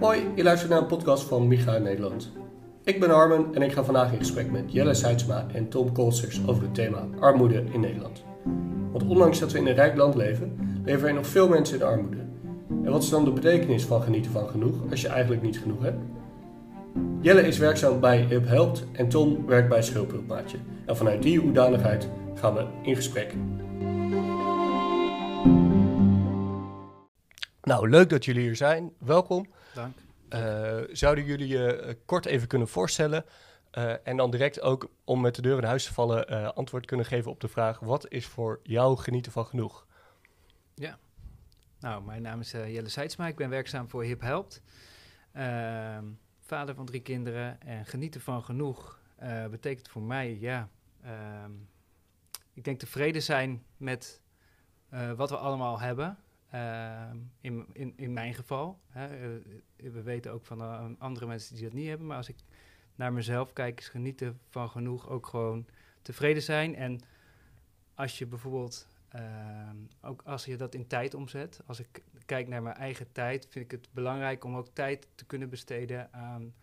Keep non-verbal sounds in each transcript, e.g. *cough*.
Hoi, je luistert naar een podcast van Micha in Nederland. Ik ben Armen en ik ga vandaag in gesprek met Jelle Seidsma en Tom Kolsters over het thema armoede in Nederland. Want ondanks dat we in een rijk land leven, leven er nog veel mensen in armoede. En wat is dan de betekenis van genieten van genoeg als je eigenlijk niet genoeg hebt? Jelle is werkzaam bij Hip Helpt en Tom werkt bij Schulphulpmaatje. En vanuit die hoedanigheid gaan we in gesprek. Nou, leuk dat jullie hier zijn. Welkom. Dank. Uh, zouden jullie je uh, kort even kunnen voorstellen uh, en dan direct ook om met de deur in huis te vallen antwoord kunnen geven op de vraag: wat is voor jou genieten van genoeg? Ja, nou, mijn naam is Jelle Seidsma. Ik ben werkzaam voor Hip Helpt. Ehm, vader van drie kinderen en genieten van genoeg betekent voor mij, ja, ehm, ik denk tevreden zijn met wat we allemaal hebben. Uh, in, in, in mijn geval. Hè, uh, we weten ook van uh, andere mensen die dat niet hebben. Maar als ik naar mezelf kijk, is genieten van genoeg ook gewoon tevreden zijn. En als je bijvoorbeeld, ehm, ook als je dat in tijd omzet. Als ik kijk naar mijn eigen tijd, vind ik het belangrijk om ook tijd te kunnen besteden aan,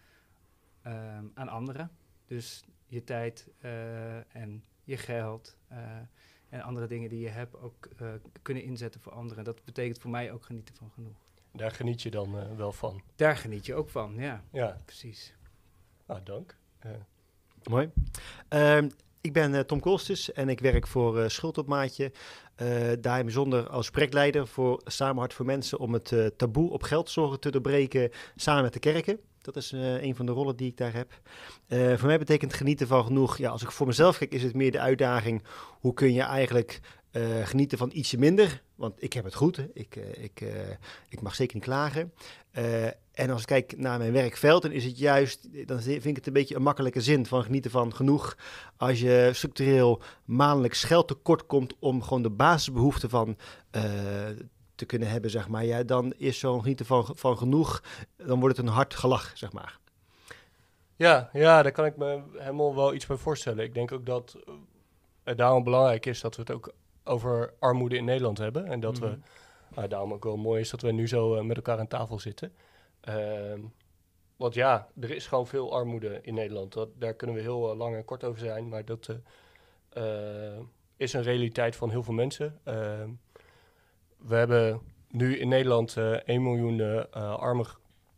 ehm, aan anderen. Dus je tijd eh, en je geld en andere dingen die je hebt ook uh, kunnen inzetten voor anderen. Dat betekent voor mij ook genieten van genoeg. Daar geniet je dan uh, wel van? Daar geniet je ook van, ja. Ja. Precies. Ah, dank. Uh. Mooi. Ehm, ik ben Tom Kolstus en ik werk voor uh, Schuldopmaatje. daar bijzonder als projectleider voor Samenhart voor Mensen om het taboe op geldzorgen te doorbreken samen met de kerken. Dat is uh, een van de rollen die ik daar heb. Uh, voor mij betekent genieten van genoeg. Ja, als ik voor mezelf kijk, is het meer de uitdaging. Hoe kun je eigenlijk uh, genieten van ietsje minder? Want ik heb het goed. Ik, ik, ik mag zeker niet klagen. en als ik kijk naar mijn werkveld, dan is het juist, dan vind ik het een beetje een makkelijke zin van genieten van genoeg. Als je structureel maandelijks geld tekort komt om gewoon de basisbehoeften van te kunnen hebben, zeg maar, ja, dan is zo'n genieten van, van genoeg, dan wordt het een hard gelach, zeg maar. Ja, ja, daar kan ik me helemaal wel iets bij voorstellen. Ik denk ook dat het daarom belangrijk is dat we het ook over armoede in Nederland hebben. En dat we, nou, daarom ook wel mooi is dat we nu zo uh, met elkaar aan tafel zitten. Uh, want ja, er is gewoon veel armoede in Nederland. Dat, daar kunnen we heel uh, lang en kort over zijn, maar dat is een realiteit van heel veel mensen. Ehm, we hebben nu in Nederland uh, 1 miljoen uh, arme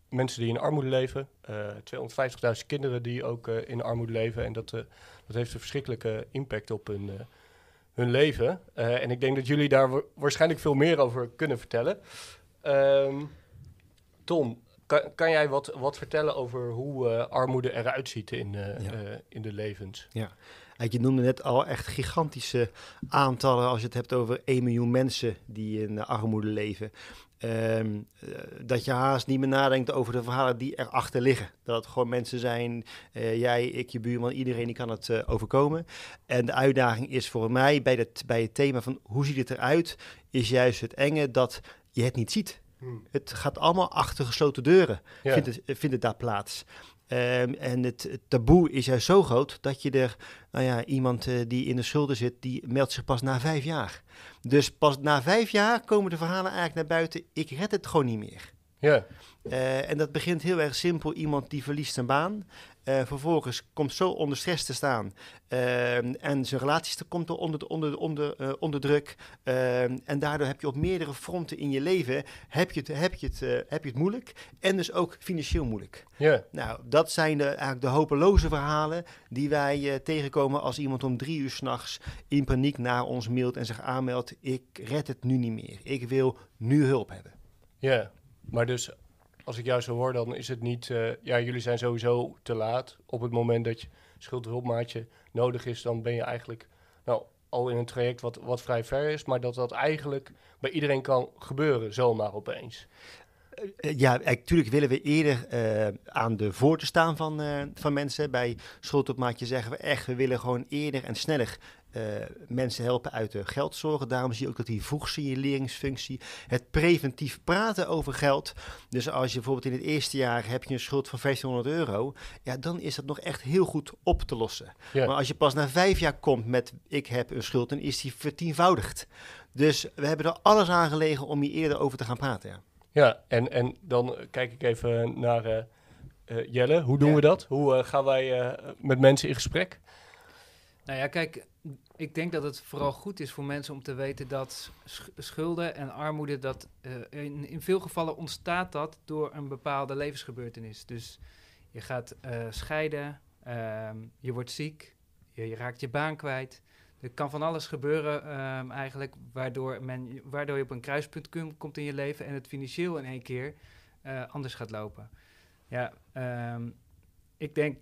mensen die in armoede leven. 250.000 kinderen die ook in armoede leven. En dat, dat heeft een verschrikkelijke impact op hun, hun leven. en ik denk dat jullie daar waarschijnlijk veel meer over kunnen vertellen. Um, Tom, kan, kan, jij wat, wat vertellen over hoe armoede eruit ziet in, ja. in de levens? Ja. Je noemde net al echt gigantische aantallen als je het hebt over 1 miljoen mensen die in armoede leven. Um, dat je haast niet meer nadenkt over de verhalen die erachter liggen. Dat het gewoon mensen zijn, uh, jij, ik, je buurman, iedereen die kan het uh, overkomen. En de uitdaging is voor mij bij, het, bij het thema van hoe ziet het eruit, is juist het enge dat je het niet ziet. Hmm. Het gaat allemaal achter gesloten deuren, ja. vindt, het, vindt het daar plaats. Um, en het, taboe is juist zo groot dat je er, nou ja, iemand uh, die in de schulden zit, die meldt zich pas na vijf jaar. Dus pas na vijf jaar komen de verhalen eigenlijk naar buiten, ik red het gewoon niet meer. Ja. Uh, en dat begint heel erg simpel, iemand die verliest zijn baan. Uh, vervolgens komt zo onder stress te staan. Uh, en zijn relaties komt onder, onder, onder, onder druk. en daardoor heb je op meerdere fronten in je leven heb je het, heb je het, heb je het moeilijk. En dus ook financieel moeilijk. Yeah. Nou, dat zijn de, eigenlijk de hopeloze verhalen die wij tegenkomen als iemand om drie uur s'nachts in paniek naar ons mailt en zich aanmeldt. Ik red het nu niet meer. Ik wil nu hulp hebben. Ja, maar dus als ik jou zo hoor, dan is het niet... Uh, ja, jullie zijn sowieso te laat. Op het moment dat je schuldhulpmaatje nodig is, dan ben je eigenlijk nou, al in een traject wat, wat vrij ver is. Maar dat dat eigenlijk bij iedereen kan gebeuren, zomaar opeens. Uh, ja, natuurlijk willen we eerder uh, aan de voor te staan van, van mensen. Bij schuldhulpmaatje zeggen we echt, we willen gewoon eerder en sneller uh, mensen helpen uit de geldzorgen. Daarom zie je ook dat die vroegsignaleringsfunctie, het preventief praten over geld. Dus als je bijvoorbeeld in het eerste jaar heb je een schuld van 1500 euro, ja, dan is dat nog echt heel goed op te lossen. Ja. Maar als je pas na vijf jaar komt met ik heb een schuld, dan is die vertienvoudigd. Dus we hebben er alles aan gelegen om hier eerder over te gaan praten. Ja. Ja, en, en dan kijk ik even naar eh, eh, Jelle. Hoe doen Ja. we dat? Hoe eh, gaan wij eh, met mensen in gesprek? Nou ja, kijk, ik denk dat het vooral goed is voor mensen om te weten dat sch- schulden en armoede, dat eh, in, in veel gevallen ontstaat dat door een bepaalde levensgebeurtenis. Dus je gaat eh, scheiden, ehm, je wordt ziek, je, je raakt je baan kwijt. Er kan van alles gebeuren ehm, eigenlijk, waardoor, men, waardoor je op een kruispunt komt in je leven en het financieel in één keer eh, anders gaat lopen. Ja, ehm, ik denk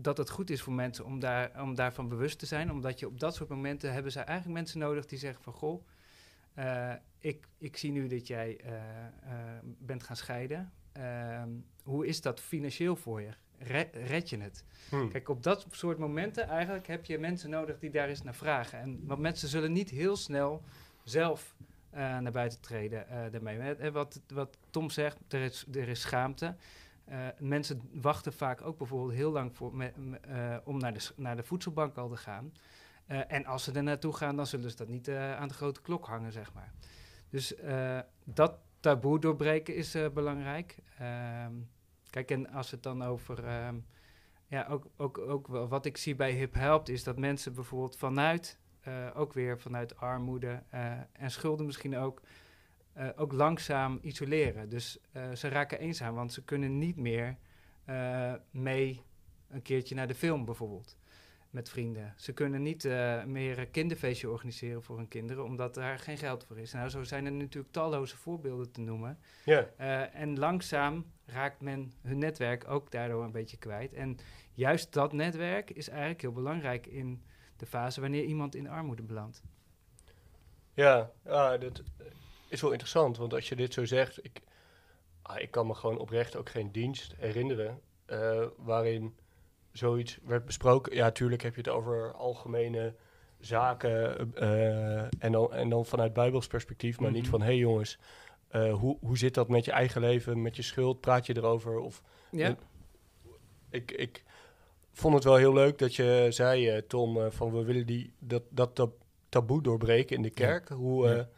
dat het goed is voor mensen om, daar, om daarvan bewust te zijn. Omdat je op dat soort momenten hebben ze eigenlijk mensen nodig die zeggen van... Goh, eh, ik, ik zie nu dat jij eh, eh, bent gaan scheiden. Ehm, hoe is dat financieel voor je? Re- red je het? Hm. Kijk, op dat soort momenten eigenlijk heb je mensen nodig die daar eens naar vragen. En, want mensen zullen niet heel snel zelf naar buiten treden daarmee. En wat, wat Tom zegt, er is, er is schaamte. Eh, mensen wachten vaak ook bijvoorbeeld heel lang voor, eh, om naar de, naar de voedselbank al te gaan. Eh, en als ze er naartoe gaan, dan zullen ze dat niet aan de grote klok hangen, zeg maar. Dus dat taboe doorbreken is belangrijk. Ehm, kijk, en als het dan over... ehm, ja, ook, ook, ook wat ik zie bij Hip Helpt is dat mensen bijvoorbeeld vanuit, ook weer vanuit armoede en schulden misschien ook, eh, ook langzaam isoleren. Dus eh, ze raken eenzaam, want ze kunnen niet meer eh, mee een keertje naar de film bijvoorbeeld. Met vrienden. Ze kunnen niet meer een kinderfeestje organiseren voor hun kinderen, omdat daar geen geld voor is. Nou, zo zijn er natuurlijk talloze voorbeelden te noemen. Ja, en langzaam raakt men hun netwerk ook daardoor een beetje kwijt. En juist dat netwerk is eigenlijk heel belangrijk in de fase wanneer iemand in armoede belandt. ja, ja, dat is wel interessant. Want als je dit zo zegt, ik, ah, ik kan me gewoon oprecht ook geen dienst herinneren eh, waarin zoiets werd besproken. Ja, tuurlijk heb je het over algemene zaken eh, en, dan, en dan vanuit Bijbels perspectief, maar niet Mhm. van hé hey jongens, eh, hoe, hoe zit dat met je eigen leven, met je schuld? Praat je erover? Of Ja, ik, ik vond het wel heel leuk dat je zei, Tom, van we willen die, dat, dat, tab- taboe doorbreken in de kerk. Hoe, Ja.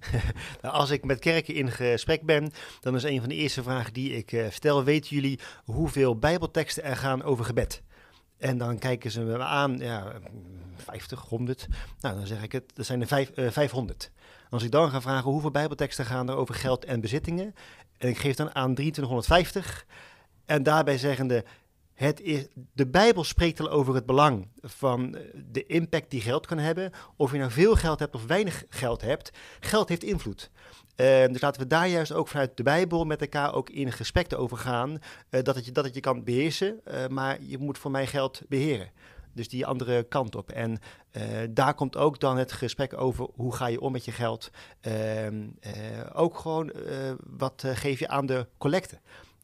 *laughs* Nou, als ik met kerken in gesprek ben, dan is een van de eerste vragen die ik eh, stel: weten jullie hoeveel Bijbelteksten er gaan over gebed? En dan kijken ze me aan, ja, mm, 50, 100. Nou, dan zeg ik het, dat zijn er vijf, eh, 500. Als ik dan ga vragen hoeveel Bijbelteksten gaan er over geld en bezittingen, en ik geef dan aan 2350, en daarbij zeggende. Het is, de Bijbel spreekt al over het belang van eh, de impact die geld kan hebben. Of je nou veel geld hebt of weinig geld hebt. Geld heeft invloed. Eh, dus laten we daar juist ook vanuit de Bijbel met elkaar ook in gesprek over gaan. eh, dat, het je, dat het je kan beheersen, eh, maar je moet voor mij geld beheren. Dus die andere kant op. En daar komt ook dan het gesprek over hoe ga je om met je geld. Ehm, eh, ook gewoon wat geef je aan de collecte.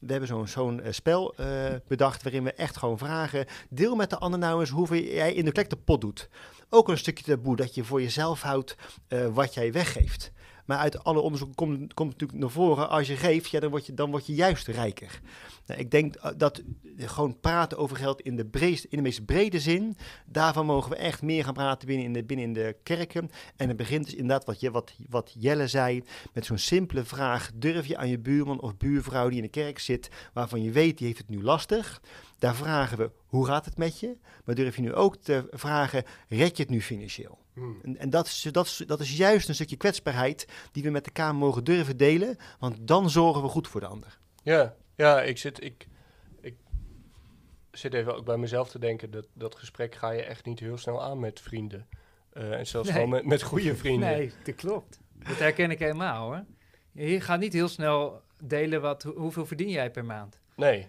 We hebben zo'n eh, spel eh, bedacht waarin we echt gewoon vragen. Deel met de ander nou eens hoeveel jij in de collectepot doet. Ook een stukje taboe dat je voor jezelf houdt eh, wat jij weggeeft. Maar uit alle onderzoeken komt, komt natuurlijk naar voren, als je geeft, ja, dan, word je, dan word je juist rijker. Nou, ik denk eh, dat gewoon praten over geld in de, in de meest brede zin, daarvan mogen we echt meer gaan praten binnen in de, binnen in de kerken. En het begint dus inderdaad, wat, je, wat, wat Jelle zei, met zo'n simpele vraag, durf je aan je buurman of buurvrouw die in de kerk zit, waarvan je weet, die heeft het nu lastig, daar vragen we, hoe gaat het met je? Maar durf je nu ook te vragen, red je het nu financieel? hmm. En, en dat, is, dat, is, dat is juist een stukje kwetsbaarheid die we met elkaar mogen durven delen, want dan zorgen we goed voor de ander. Ja, ja ik, zit, ik, ik zit even ook bij mezelf te denken. Dat, dat gesprek ga je echt niet heel snel aan met vrienden. Eh, en zelfs Nee. gewoon met, met goede vrienden. nee, dat klopt. Dat herken ik helemaal hoor. Je gaat niet heel snel delen wat, hoe- hoeveel verdien jij per maand. Nee.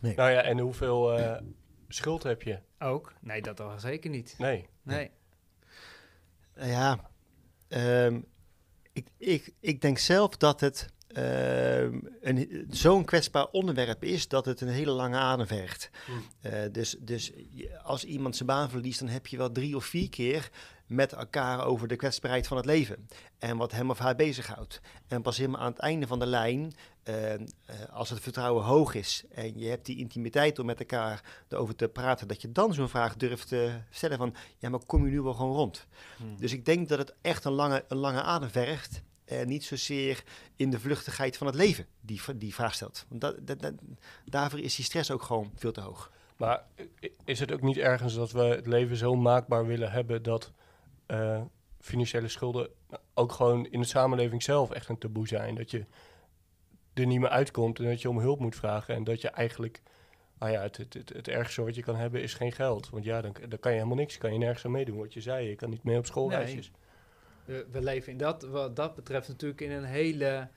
Nee. Nou ja, en hoeveel eh, schuld heb je? Ook? Nee, dat al zeker niet. Nee. Nee. Nou ja, ehm, ik, ik, ik denk zelf dat het een- zo'n kwetsbaar onderwerp is dat het een hele lange adem vergt. Hmm. Eh, dus, dus als iemand zijn baan verliest, dan heb je wel drie of vier keer met elkaar over de kwetsbaarheid van het leven. En wat hem of haar bezighoudt. En pas helemaal aan het einde van de lijn, eh, eh, als het vertrouwen hoog is en je hebt die intimiteit om met elkaar erover te praten, dat je dan zo'n vraag durft te stellen van, ja, maar kom je nu wel gewoon rond? Hm. Dus ik denk dat het echt een lange, een lange adem vergt. En niet zozeer in de vluchtigheid van het leven die, die vraag stelt. Want dat, dat, dat, daarvoor is die stress ook gewoon veel te hoog. Maar is het ook niet ergens dat we het leven zo maakbaar willen hebben dat uh, financiële schulden ook gewoon in de samenleving zelf echt een taboe zijn? Dat je er niet meer uitkomt en dat je om hulp moet vragen en dat je eigenlijk, nou ja, het, het, het, het ergste wat je kan hebben is geen geld. Want ja, dan, dan kan je helemaal niks, kan je nergens aan meedoen. Wat je zei, je kan niet mee op schoolreisjes. We, we, leven in dat, wat dat betreft natuurlijk in een hele,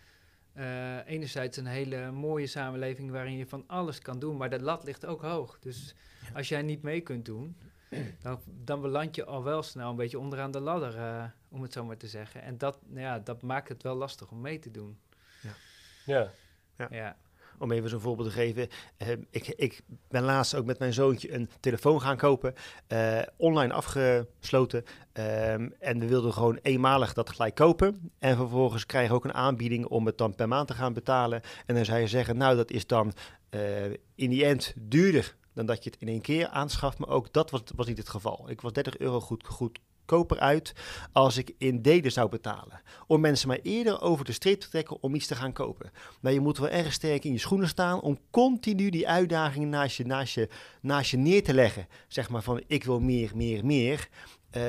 uh, enerzijds een hele mooie samenleving waarin je van alles kan doen, maar de lat ligt ook hoog. Dus als jij niet mee kunt doen, *clears throat* dan, dan beland je al wel snel een beetje onderaan de ladder, uh, om het zo maar te zeggen. En dat, nou ja, dat maakt het wel lastig om mee te doen. Ja. ja. ja. ja om even zo'n voorbeeld te geven. Uh, ik, ik, ben laatst ook met mijn zoontje een telefoon gaan kopen. Uh, online afgesloten. Um, en we wilden gewoon eenmalig dat gelijk kopen. En vervolgens krijgen we ook een aanbieding om het dan per maand te gaan betalen. En dan zou je zeggen, nou dat is dan uh, in die end duurder dan dat je het in één keer aanschaft. Maar ook dat was, was niet het geval. Ik was 30 euro goed, goed koper uit als ik in delen zou betalen. Om mensen maar eerder over de streep te trekken om iets te gaan kopen. Maar je moet wel erg sterk in je schoenen staan om continu die uitdagingen naast je, naast je, naast je neer te leggen. Zeg maar van ik wil meer, meer, meer. Uh,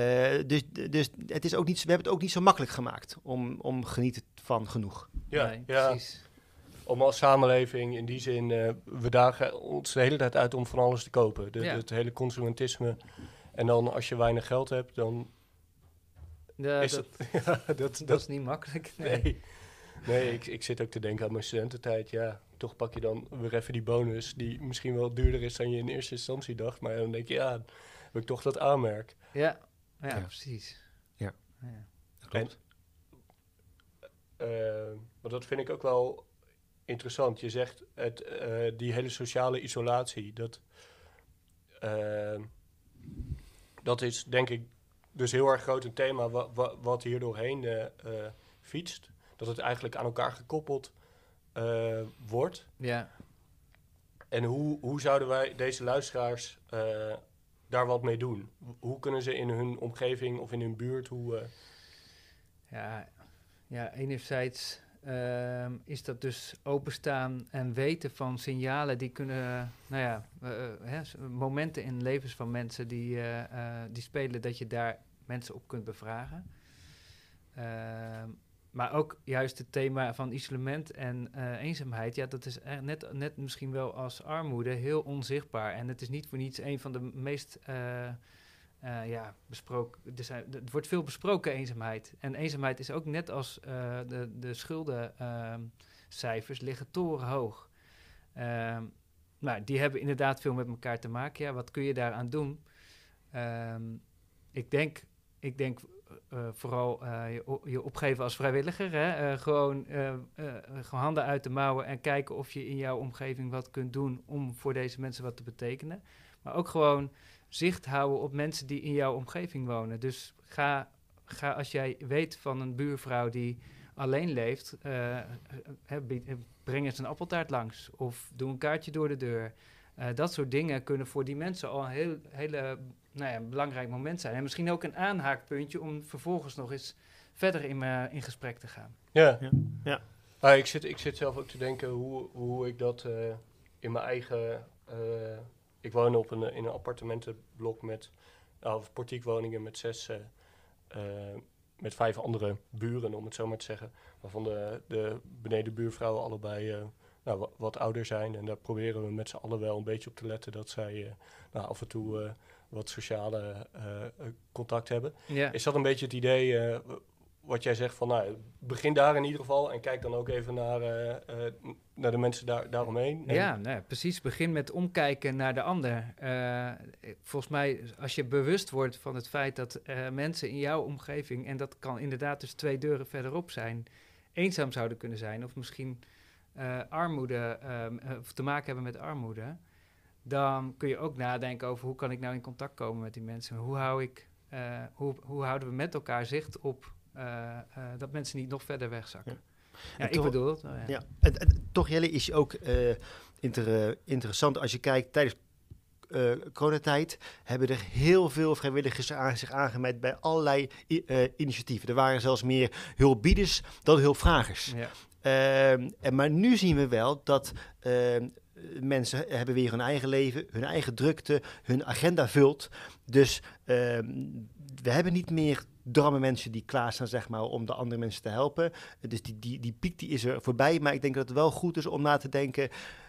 dus, dus het is ook niet, we hebben het ook niet zo makkelijk gemaakt om, om genieten van genoeg. Ja, nee, ja. precies om als samenleving in die zin, uh, we dagen ons de hele tijd uit om van alles te kopen. De, ja. Het hele consumentisme. En dan als je weinig geld hebt, dan. Ja, is dat, het, *laughs* ja, dat, dat, dat, is niet makkelijk. *laughs* Nee, nee, nee ik, ik zit ook te denken aan mijn studententijd. Ja, toch pak je dan weer even die bonus, die misschien wel duurder is dan je in eerste instantie dacht. Maar dan denk je, ja, heb ik toch dat aanmerk. Ja, ja, ja. precies. Ja, ja. klopt. En, uh, maar dat vind ik ook wel interessant. Je zegt het, uh, die hele sociale isolatie, dat, uh, dat is denk ik dus heel erg groot een thema wa wa wat hier doorheen uh, fietst. Dat het eigenlijk aan elkaar gekoppeld wordt. Ja. En hoe, hoe zouden wij deze luisteraars daar wat mee doen? Hoe kunnen ze in hun omgeving of in hun buurt, hoe... Ja, ja, enerzijds uh, is dat dus openstaan en weten van signalen die kunnen, nou ja, uh, hè, momenten in levens van mensen die, uh, die spelen, dat je daar mensen op kunt bevragen. Ehm, maar ook juist het thema van isolement en eenzaamheid, ja, dat is net, net misschien wel als armoede heel onzichtbaar. En het is niet voor niets een van de meest uh, ja, besproken. Er, zijn, wordt veel besproken eenzaamheid. En eenzaamheid is ook net als uh, de, de schuldencijfers liggen torenhoog. Uh, nou, die hebben inderdaad veel met elkaar te maken. Ja, wat kun je daaraan doen? Ehm, ik denk, ik denk uh, vooral je, je, opgeven als vrijwilliger. Hè? gewoon, gewoon handen uit de mouwen en kijken of je in jouw omgeving wat kunt doen om voor deze mensen wat te betekenen. Maar ook gewoon zicht houden op mensen die in jouw omgeving wonen. Dus ga, ga als jij weet van een buurvrouw die alleen leeft, uh, breng eens een appeltaart langs of doe een kaartje door de deur. Uh, dat soort dingen kunnen voor die mensen al een heel, hele, nou ja, belangrijk moment zijn. En misschien ook een aanhaakpuntje om vervolgens nog eens verder in, uh, in gesprek te gaan. Ja, ja. ja. Ah, ik, zit, ik zit zelf ook te denken hoe, hoe ik dat in mijn eigen ik woon op een, in een appartementenblok met, uh, portiekwoningen met zes, uh, met vijf andere buren, om het zo maar te zeggen. Waarvan de, de benedenbuurvrouwen allebei nou, wat, ouder zijn. En daar proberen we met z'n allen wel een beetje op te letten dat zij nou, af en toe wat sociale contact hebben. Is dat een beetje het idee wat jij zegt van, nou, begin daar in ieder geval en kijk dan ook even naar, uh, uh, naar de mensen daar, daaromheen. Ja, nou, precies. Begin met omkijken naar de ander. Uh, volgens mij, als je bewust wordt van het feit dat mensen in jouw omgeving, en dat kan inderdaad dus twee deuren verderop zijn, eenzaam zouden kunnen zijn, of misschien armoede, of te maken hebben met armoede, dan kun je ook nadenken over hoe kan ik nou in contact komen met die mensen. Hoe, hou ik, hoe, hoe houden we met elkaar zicht op dat mensen niet nog verder wegzakken. Ja, ja ik toch, bedoel het. ja. En, en, toch Jelle is ook uh, inter, interessant als je kijkt tijdens eh, coronatijd hebben er heel veel vrijwilligers aan, zich aangemeld bij allerlei eh, initiatieven. Er waren zelfs meer hulpbieders dan hulpvragers. Ja. Ehm, en maar nu zien we wel dat ehm, mensen hebben weer hun eigen leven, hun eigen drukte, hun agenda vult. Dus ehm, we hebben niet meer dramme mensen die klaarstaan zeg maar, om de andere mensen te helpen. Dus die, die, die piek die is er voorbij. Maar ik denk dat het wel goed is om na te denken.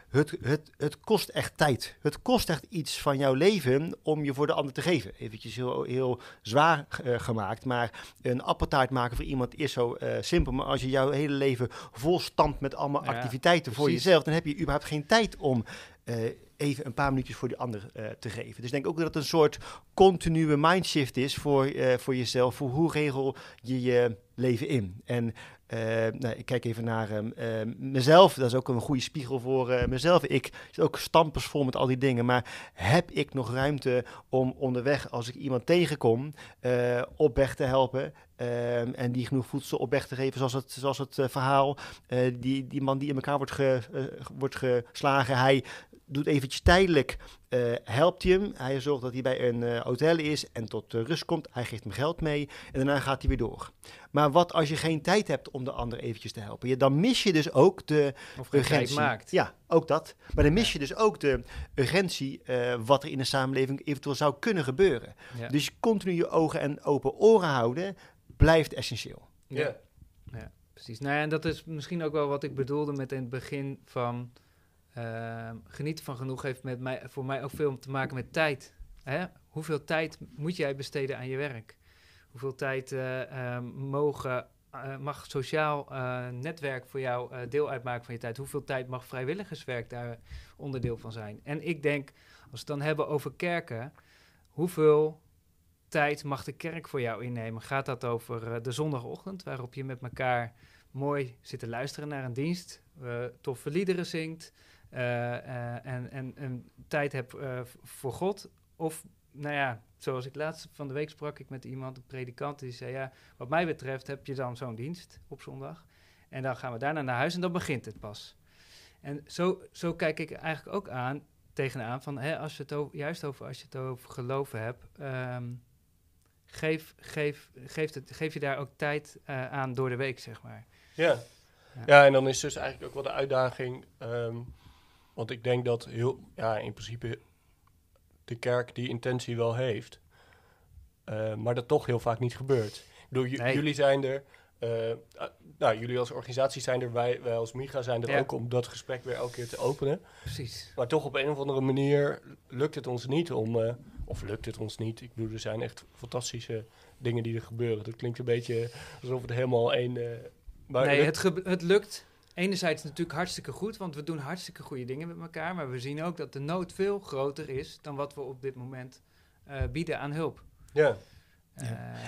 Het, het, het kost echt tijd. Het kost echt iets van jouw leven om je voor de ander te geven. Eventjes heel, heel zwaar eh, gemaakt. Maar een appeltaart maken voor iemand is zo eh, simpel. Maar als je jouw hele leven vol stampt met allemaal Ja, activiteiten voor precies. jezelf, dan heb je überhaupt geen tijd om eh, even een paar minuutjes voor die ander eh, te geven. Dus ik denk ook dat het een soort continue mindshift is voor, eh, voor jezelf. Voor hoe regel je je leven in? En eh, nou, ik kijk even naar ehm, eh, mezelf. Dat is ook een goede spiegel voor mezelf. Ik zit ook stampers met al die dingen. Maar heb ik nog ruimte om onderweg, als ik iemand tegenkom, op weg te helpen? Ehm, en die genoeg voedsel op weg te geven, zoals het, zoals het eh, verhaal. eh, die, die man die in elkaar wordt, ge, eh, wordt geslagen, hij doet eventjes tijdelijk, helpt hij hem. Hij zorgt dat hij bij een hotel is en tot rust komt. Hij geeft hem geld mee en daarna gaat hij weer door. Maar wat als je geen tijd hebt om de ander eventjes te helpen? Ja, dan mis je dus ook de Of urgentie. maakt. Ja, ook dat. Maar dan mis je dus ook de urgentie eh, wat er in de samenleving eventueel zou kunnen gebeuren. Ja. Dus continu je ogen en open oren houden blijft essentieel. Ja. Precies. Nou ja, en dat is misschien ook wel wat ik bedoelde met in het begin van ehm, genieten van genoeg heeft met mij, voor mij ook veel te maken met tijd. Hè? Hoeveel tijd moet jij besteden aan je werk? Hoeveel tijd eh, ehm, mogen, eh, mag sociaal eh, netwerk voor jou eh, deel uitmaken van je tijd? Hoeveel tijd mag vrijwilligerswerk daar onderdeel van zijn? En ik denk, als we het dan hebben over kerken, hoeveel tijd mag de kerk voor jou innemen? Gaat dat over eh, de zondagochtend, waarop je met elkaar mooi zit te luisteren naar een dienst, eh, toffe liederen zingt eh, en, en, tijd hebt voor God? Of, nou ja, zoals ik laatst van de week sprak ik met iemand, een predikant, die zei, ja, wat mij betreft heb je dan zo'n dienst op zondag en dan gaan we daarna naar huis en dan begint het pas. En zo, zo kijk ik eigenlijk ook aan, tegenaan, van hè, als je het over, juist over, als je het over geloven hebt, ehm, geef, geef, geef, het, geef je daar ook tijd eh, aan door de week, zeg maar. Ja. Ja. ja, en dan is dus eigenlijk ook wel de uitdaging. ehm, want ik denk dat heel, ja, in principe de kerk die intentie wel heeft. eh, maar dat toch heel vaak niet gebeurt. Ik bedoel, Nee. jullie zijn er. Ah, nou, jullie als organisatie zijn er, wij, wij als Migra zijn er Ja. ook om dat gesprek weer elke keer te openen. Precies. Maar toch op een of andere manier lukt het ons niet om. eh, of lukt het ons niet? Ik bedoel, er zijn echt fantastische dingen die er gebeuren. Dat klinkt een beetje alsof het helemaal één. eh, maar nee, lukt- het, het lukt enerzijds natuurlijk hartstikke goed, want we doen hartstikke goede dingen met elkaar. Maar we zien ook dat de nood veel groter is dan wat we op dit moment bieden aan hulp. ja.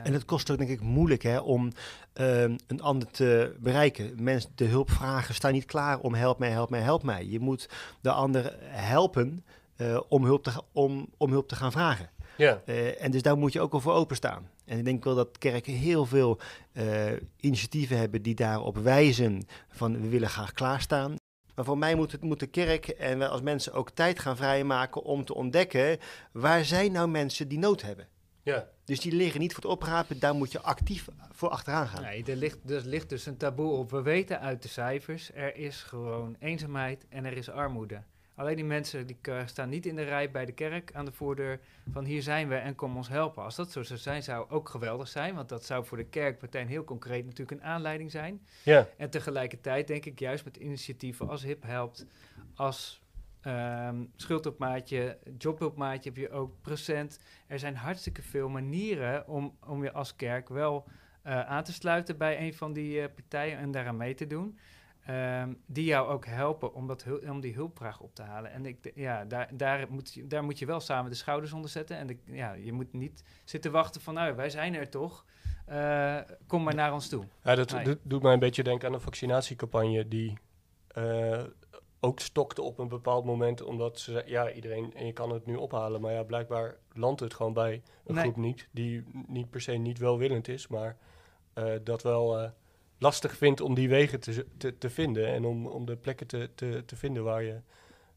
En het kost ook denk ik moeilijk hè, om ehm, een ander te bereiken. Mensen, de hulpvragen staan niet klaar om help mij, help mij, help mij. Je moet de ander helpen eh, om, hulp te, om, om hulp te gaan vragen. ja. Eh, en dus daar moet je ook al voor openstaan. En ik denk wel dat kerken heel veel eh, initiatieven hebben die daarop wijzen van we willen graag klaarstaan. Maar voor mij moet, het, moet de kerk en wij als mensen ook tijd gaan vrijmaken om te ontdekken waar zijn nou mensen die nood hebben. Ja. Dus die liggen niet voor het oprapen, daar moet je actief voor achteraan gaan. Nee, er ligt, er ligt dus een taboe op. We weten uit de cijfers, er is gewoon eenzaamheid en er is armoede. Alleen die mensen die staan niet in de rij bij de kerk aan de voordeur van hier zijn we en kom ons helpen. Als dat zo zou zijn, zou ook geweldig zijn, want dat zou voor de kerk meteen heel concreet natuurlijk een aanleiding zijn. ja. En tegelijkertijd denk ik juist met initiatieven als HIP helpt, als ehm schuldopmaatje, jobhulpmaatje heb je ook procent. Er zijn hartstikke veel manieren om, om je als kerk wel eh, aan te sluiten bij een van die eh, partijen en daaraan mee te doen. Ehm, die jou ook helpen om, dat, om die hulpvraag op te halen. En ik, ja, daar, daar, moet je, daar moet je wel samen de schouders onder zetten. En de, ja, je moet niet zitten wachten van, nou, wij zijn er toch. Eh, kom maar naar ons toe. ja dat Nee. doet- mij een beetje denken aan een vaccinatiecampagne die ook stokte op een bepaald moment. Omdat ze zei, ja, iedereen, en je kan het nu ophalen. Maar ja, blijkbaar landt het gewoon bij een Nee. groep niet. Die niet per se niet welwillend is, maar eh, dat wel eh, lastig vindt om die wegen te, te, te vinden. En om, om de plekken te, te, te vinden waar je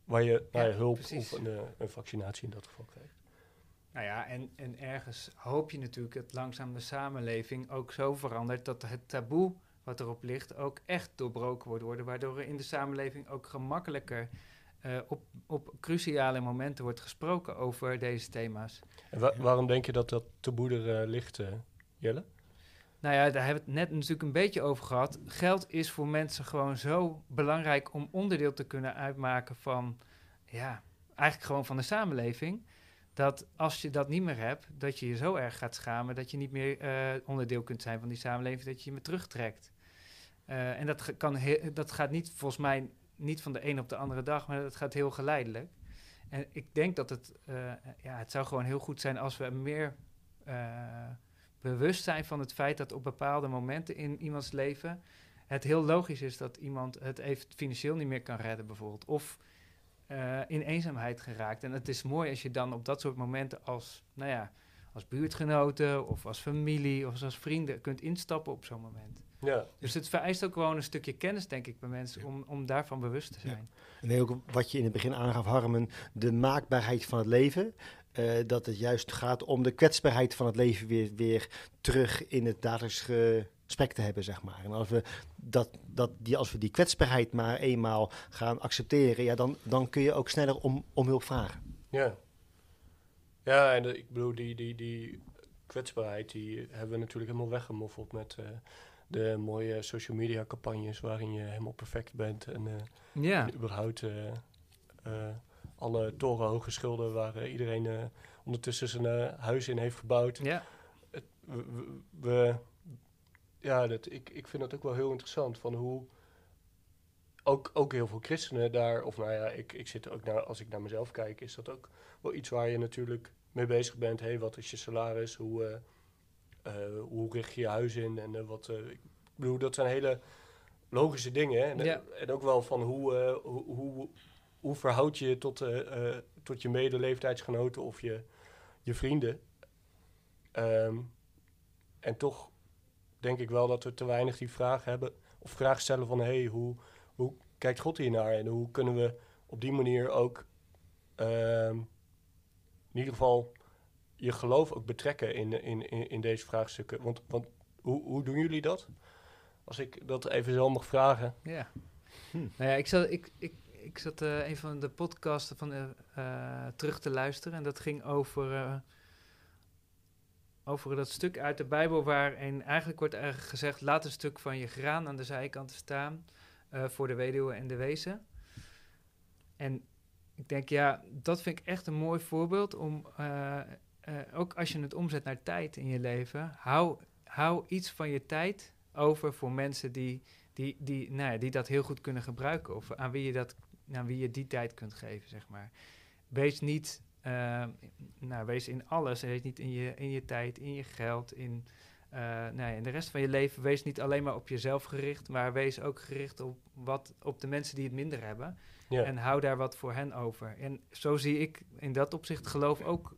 waar je, waar Ja, je hulp precies. of een, eh, een vaccinatie in dat geval krijgt. Nou ja, en, en ergens hoop je natuurlijk dat langzaam de samenleving ook zo verandert dat het taboe wat erop ligt ook echt doorbroken wordt worden, waardoor er in de samenleving ook gemakkelijker eh, op, op cruciale momenten wordt gesproken over deze thema's. En wa- waarom denk je dat dat taboe er eh, ligt, eh, Jelle? Nou ja, daar hebben we het net natuurlijk een beetje over gehad. Geld is voor mensen gewoon zo belangrijk om onderdeel te kunnen uitmaken van, ja, eigenlijk gewoon van de samenleving. Dat als je dat niet meer hebt, dat je je zo erg gaat schamen dat je niet meer eh, onderdeel kunt zijn van die samenleving, dat je je me terugtrekt. Eh, en dat, kan dat gaat niet, volgens mij, niet van de een op de andere dag, maar dat gaat heel geleidelijk. En ik denk dat het, eh, ja, het zou gewoon heel goed zijn als we meer eh, bewust zijn van het feit dat op bepaalde momenten in iemands leven het heel logisch is dat iemand het even financieel niet meer kan redden, bijvoorbeeld. Of in eenzaamheid geraakt. En het is mooi als je dan op dat soort momenten als, nou ja, als buurtgenoten of als familie of als vrienden kunt instappen op zo'n moment. Ja, Dus het vereist ook gewoon een stukje kennis, denk ik, bij mensen om, om daarvan bewust te Ja. zijn. En ook wat je in het begin aangaf, Harmen, de maakbaarheid van het leven. eh, dat het juist gaat om de kwetsbaarheid van het leven weer, weer terug in het dagelijks gesprek te hebben, zeg maar. En als we, dat, dat die, als we die kwetsbaarheid maar eenmaal gaan accepteren, ja, dan, dan kun je ook sneller om, om hulp vragen. ja. Ja, en de- ik bedoel, die, die, die kwetsbaarheid, die hebben we natuurlijk helemaal weggemoffeld met eh, de mooie social media campagnes waarin je helemaal perfect bent en, eh, Ja, en überhaupt eh, eh, alle torenhoge schulden waar iedereen ondertussen zijn huis in heeft gebouwd. ja. Het- we, ja, dat, ik, ik vind dat ook wel heel interessant van hoe ook, ook heel veel christenen daar, of nou ja, ik, ik zit ook naar, als ik naar mezelf kijk, is dat ook wel iets waar je natuurlijk mee bezig bent. Hé, wat is je salaris? Hoe, hoe richt je je huis in? En eh, wat, eh, ik bedoel, dat zijn hele logische dingen. Hè? En, eh, Ja. en ook wel van hoe, eh, hoe, hoe, hoe verhoud je je tot, eh, eh, tot je medeleeftijdsgenoten of je, je vrienden. Ehm, en toch denk ik wel dat we te weinig die vraag hebben, of vraag stellen van hé, hey, hoe, hoe kijkt God hier naar? En hoe kunnen we op die manier ook ehm, in ieder geval je geloof ook betrekken in, in, in, in deze vraagstukken? Want, want hoe, hoe doen jullie dat? Als ik dat even zo mag vragen. Ja. Hm. Nou ja, ik zat, ik, ik, ik zat eh, een van de podcasten van, eh, eh, terug te luisteren. En dat ging over, eh, over dat stuk uit de Bijbel waarin eigenlijk wordt eigenlijk gezegd... laat een stuk van je graan aan de zijkanten staan eh, voor de weduwe en de wezen. En ik denk, ja, dat vind ik echt een mooi voorbeeld om... eh, ook als je het omzet naar tijd in je leven... hou, hou iets van je tijd over voor mensen die die, die, nou ja, die dat heel goed kunnen gebruiken. Of aan wie je, dat, aan wie je die tijd kunt geven, zeg maar. Wees niet, eh, nou, wees in alles. Wees niet in je, in je tijd, in je geld, in, eh, nou ja, in de rest van je leven. Wees niet alleen maar op jezelf gericht, maar wees ook gericht op, wat, op de mensen die het minder hebben. Ja, En hou daar wat voor hen over. En zo zie ik in dat opzicht geloof ook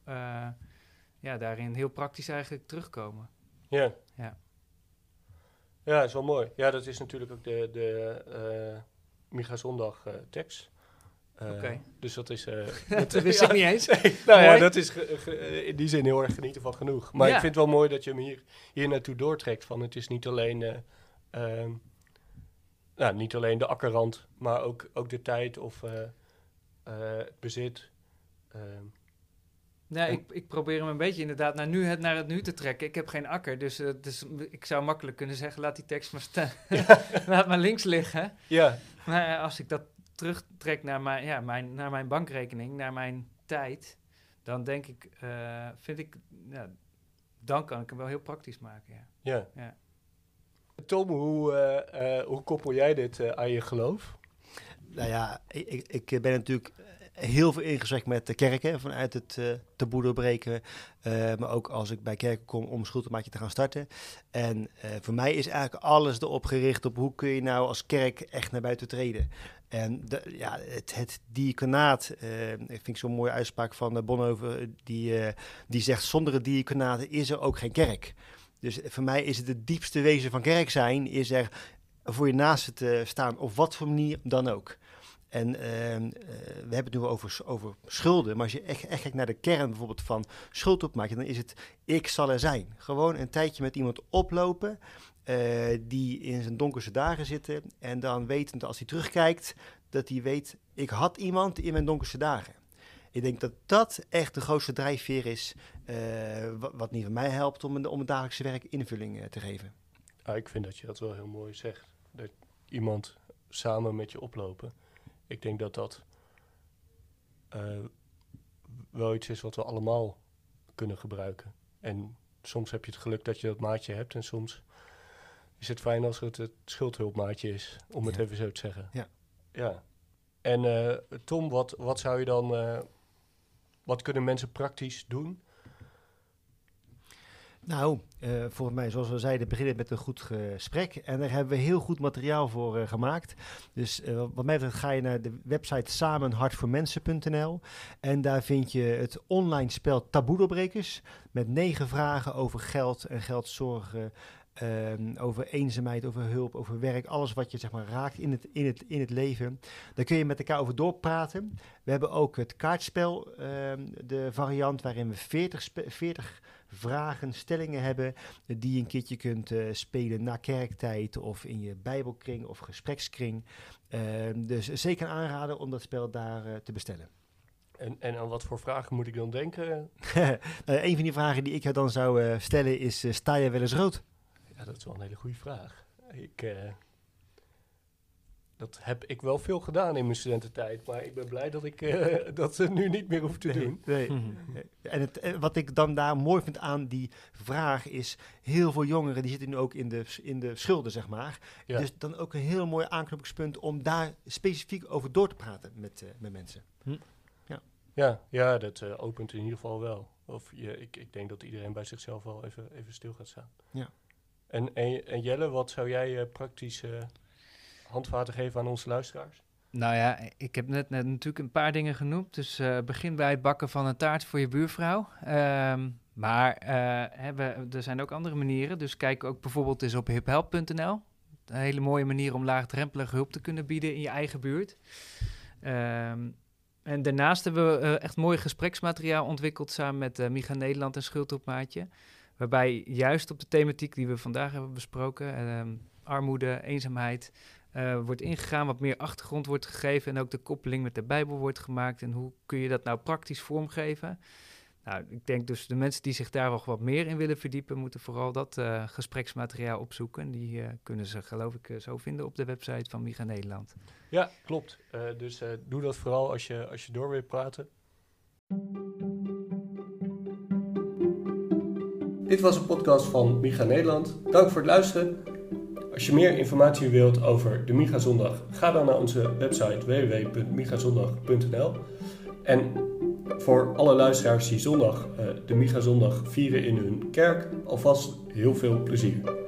ja, daarin heel praktisch eigenlijk terugkomen. ja. Ja. Ja, dat is wel mooi. Ja, dat is natuurlijk ook de, de eh Micha Zondag eh, tekst. Eh, Oké. Dus dat is... *laughs* *laughs* dat wist ik niet eens. *laughs* nou ja, Mooi. dat is in die zin heel erg genieten van genoeg. Maar Ja. ik vind het wel mooi dat je hem hier, hier naartoe doortrekt. Van het is niet alleen, nou, niet alleen de akkerrand, maar ook, ook de tijd of het bezit. Nee, En- ik, ik probeer hem een beetje inderdaad naar, nu, het, naar het nu te trekken. Ik heb geen akker, dus, eh, dus ik zou makkelijk kunnen zeggen, laat die tekst maar staan. *laughs* laat maar links liggen. ja, Maar eh, als ik dat terugtrek naar mijn, ja, mijn, naar mijn bankrekening, naar mijn tijd, dan denk ik, eh, vind ik, ja, dan kan ik hem wel heel praktisch maken, ja. ja. Ja. Tom, hoe, hoe koppel jij dit aan je geloof? Nou ja, ik- ik ben natuurlijk heel veel in met de kerken vanuit het eh taboe doorbreken. eh, maar ook als ik bij kerken kom om schuldmaatje te gaan starten. En eh, voor mij is eigenlijk alles erop gericht op hoe kun je nou als kerk echt naar buiten treden. En de, ja, het, het diaconaat, ik vind ik zo'n mooie uitspraak van uh, Bonhoeffer, die, die zegt zonder het diaconaat is er ook geen kerk. Dus voor mij is het het diepste wezen van kerk zijn, is er voor je naast te staan, op wat voor manier dan ook. En ehm, eh, we hebben het nu over, over schulden. Maar als je echt, echt kijkt naar de kern bijvoorbeeld van schuldopmaken, dan is het ik zal er zijn. Gewoon een tijdje met iemand oplopen. eh, die in zijn donkerste dagen zitten. En dan wetend als hij terugkijkt, dat hij weet, ik had iemand in mijn donkerste dagen. Ik denk dat dat echt de grootste drijfveer is, eh, wa- wat niet van mij helpt om, om het dagelijkse werk invulling te geven. Ah, ik vind dat je dat wel heel mooi zegt. Dat iemand samen met je oplopen. Ik denk dat dat eh, wel iets is wat we allemaal kunnen gebruiken. En soms heb je het geluk dat je dat maatje hebt. En soms is het fijn als het het schuldhulpmaatje is, om het even zo te zeggen. Ja. Ja. En eh, Tom, wat, wat zou je dan... eh, wat kunnen mensen praktisch doen? Nou, eh, volgens mij, zoals we zeiden, beginnen het met een goed gesprek. En daar hebben we heel goed materiaal voor eh, gemaakt. Dus eh, wat mij betreft ga je naar de website samenhartvoormensen.nl. En daar vind je het online spel Taboe Doorbrekers. Met negen vragen over geld en geldzorgen. Ehm, over eenzaamheid, over hulp, over werk. Alles wat je zeg maar, raakt in het, in, het, in het leven. Daar kun je met elkaar over doorpraten. We hebben ook het kaartspel, ehm, de variant waarin we 40, spe- 40 vragen, stellingen hebben die je een keertje kunt eh, spelen na kerktijd of in je bijbelkring of gesprekskring. Ehm, dus zeker aanraden om dat spel daar eh, te bestellen. En, en aan wat voor vragen moet ik dan denken? Eh, *laughs* een van die vragen die ik jou dan zou eh, stellen is, sta je wel eens rood? Ja, dat is wel een hele goede vraag. Ik, eh, dat heb ik wel veel gedaan in mijn studententijd, maar ik ben blij dat ik eh, *laughs* dat nu niet meer hoef te doen. Nee. *laughs* En het, wat ik dan daar mooi vind aan die vraag is, heel veel jongeren die zitten nu ook in de, in de schulden, zeg maar. Ja. Dus dan ook een heel mooi aanknopingspunt om daar specifiek over door te praten met, eh, met mensen. Ja, ja dat eh, opent in ieder geval wel. Of je, ik, ik denk dat iedereen bij zichzelf wel even, even stil gaat staan. Ja. En, en, Jelle, wat zou jij eh, praktisch eh, handvaten geven aan onze luisteraars? Nou ja, ik heb net, net natuurlijk een paar dingen genoemd. Dus eh, begin bij het bakken van een taart voor je buurvrouw. Ehm, maar hè, er zijn ook andere manieren. Dus kijk ook bijvoorbeeld eens op hiphelp.nl. Een hele mooie manier om laagdrempelige hulp te kunnen bieden in je eigen buurt. Ehm, en daarnaast hebben we echt mooi gespreksmateriaal ontwikkeld samen met Miga Nederland en Schuldopmaatje. Waarbij juist op de thematiek die we vandaag hebben besproken, ehm, armoede, eenzaamheid, eh, wordt ingegaan, wat meer achtergrond wordt gegeven en ook de koppeling met de Bijbel wordt gemaakt. En hoe kun je dat nou praktisch vormgeven? Nou, ik denk dus de mensen die zich daar nog wat meer in willen verdiepen, moeten vooral dat eh, gespreksmateriaal opzoeken. En die eh, kunnen ze, geloof ik, zo vinden op de website van Miga Nederland. Ja, klopt. Dus doe dat vooral als je, als je door wilt praten. Dit was een podcast van Miga Nederland. Dank voor het luisteren. Als je meer informatie wilt over de Miga Zondag, ga dan naar onze website www.migazondag.nl. En voor alle luisteraars die zondag eh, de Miga Zondag vieren in hun kerk, alvast heel veel plezier.